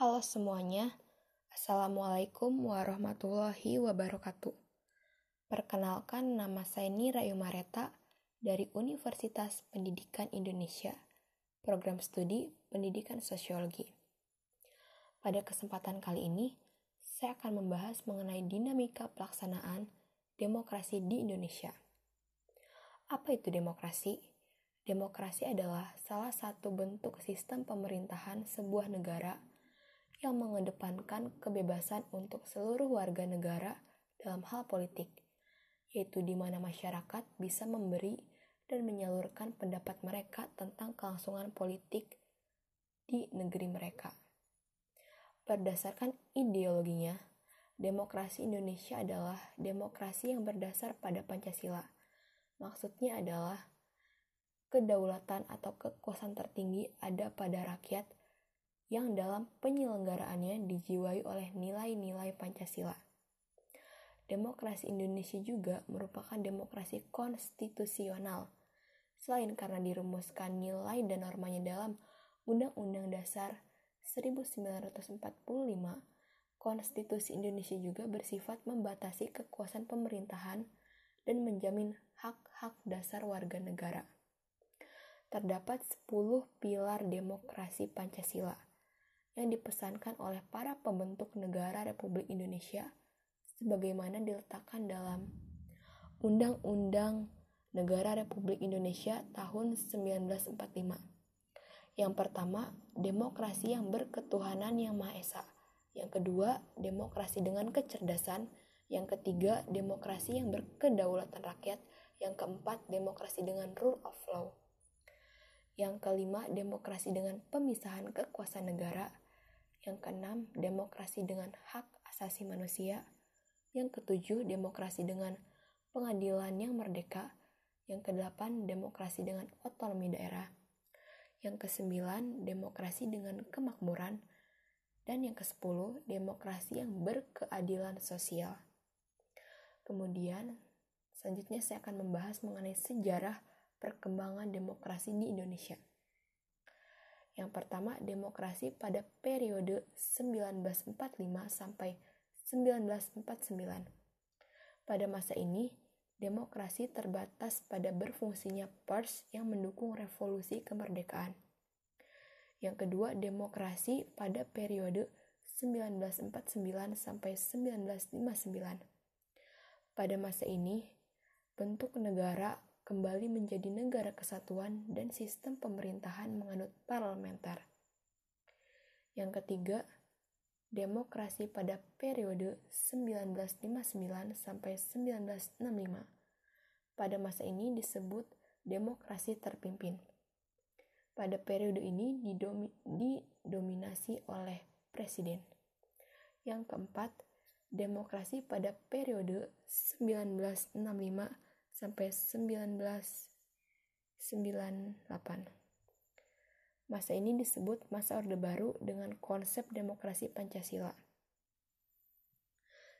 Halo semuanya, Assalamualaikum warahmatullahi wabarakatuh. Perkenalkan nama saya Nira Yumareta dari Universitas Pendidikan Indonesia, Program Studi Pendidikan Sosiologi. Pada kesempatan kali ini, saya akan membahas mengenai dinamika pelaksanaan demokrasi di Indonesia. Apa itu demokrasi? Demokrasi adalah salah satu bentuk sistem pemerintahan sebuah negara yang mengedepankan kebebasan untuk seluruh warga negara dalam hal politik, yaitu di mana masyarakat bisa memberi dan menyalurkan pendapat mereka tentang kelangsungan politik di negeri mereka. Berdasarkan ideologinya, demokrasi Indonesia adalah demokrasi yang berdasar pada Pancasila. Maksudnya adalah kedaulatan atau kekuasaan tertinggi ada pada rakyat yang dalam penyelenggaraannya dijiwai oleh nilai-nilai Pancasila. Demokrasi Indonesia juga merupakan demokrasi konstitusional. Selain karena dirumuskan nilai dan normanya dalam Undang-Undang Dasar 1945, Konstitusi Indonesia juga bersifat membatasi kekuasaan pemerintahan dan menjamin hak-hak dasar warga negara terdapat 10 pilar demokrasi Pancasila yang dipesankan oleh para pembentuk negara Republik Indonesia sebagaimana diletakkan dalam Undang-Undang Negara Republik Indonesia tahun 1945. Yang pertama, demokrasi yang berketuhanan yang Maha Esa. Yang kedua, demokrasi dengan kecerdasan. Yang ketiga, demokrasi yang berkedaulatan rakyat. Yang keempat, demokrasi dengan rule of law. Yang kelima, demokrasi dengan pemisahan kekuasaan negara. Yang keenam, demokrasi dengan hak asasi manusia. Yang ketujuh, demokrasi dengan pengadilan yang merdeka. Yang kedelapan, demokrasi dengan otonomi daerah. Yang kesembilan, demokrasi dengan kemakmuran. Dan yang kesepuluh, demokrasi yang berkeadilan sosial. Kemudian, selanjutnya saya akan membahas mengenai sejarah perkembangan demokrasi di Indonesia. Yang pertama, demokrasi pada periode 1945 sampai 1949. Pada masa ini, demokrasi terbatas pada berfungsinya pers yang mendukung revolusi kemerdekaan. Yang kedua, demokrasi pada periode 1949 sampai 1959. Pada masa ini, bentuk negara kembali menjadi negara kesatuan dan sistem pemerintahan menganut parlementer. Yang ketiga, demokrasi pada periode 1959 sampai 1965. Pada masa ini disebut demokrasi terpimpin. Pada periode ini didomi, didominasi oleh presiden. Yang keempat, demokrasi pada periode 1965 sampai 1998. Masa ini disebut masa Orde Baru dengan konsep demokrasi Pancasila.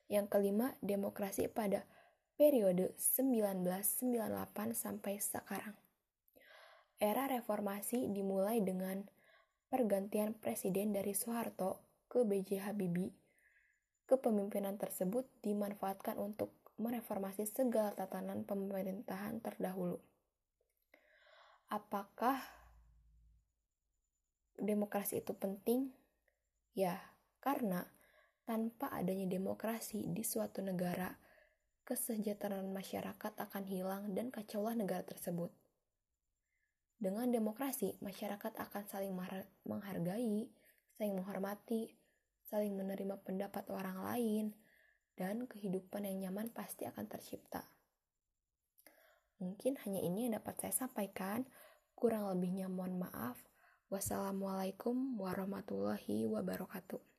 Yang kelima, demokrasi pada periode 1998 sampai sekarang. Era reformasi dimulai dengan pergantian presiden dari Soeharto ke B.J. Habibie. Kepemimpinan tersebut dimanfaatkan untuk mereformasi segala tatanan pemerintahan terdahulu. Apakah demokrasi itu penting? Ya, karena tanpa adanya demokrasi di suatu negara, kesejahteraan masyarakat akan hilang dan kacaulah negara tersebut. Dengan demokrasi, masyarakat akan saling menghargai, saling menghormati, saling menerima pendapat orang lain, dan kehidupan yang nyaman pasti akan tercipta. Mungkin hanya ini yang dapat saya sampaikan. Kurang lebihnya mohon maaf. Wassalamualaikum warahmatullahi wabarakatuh.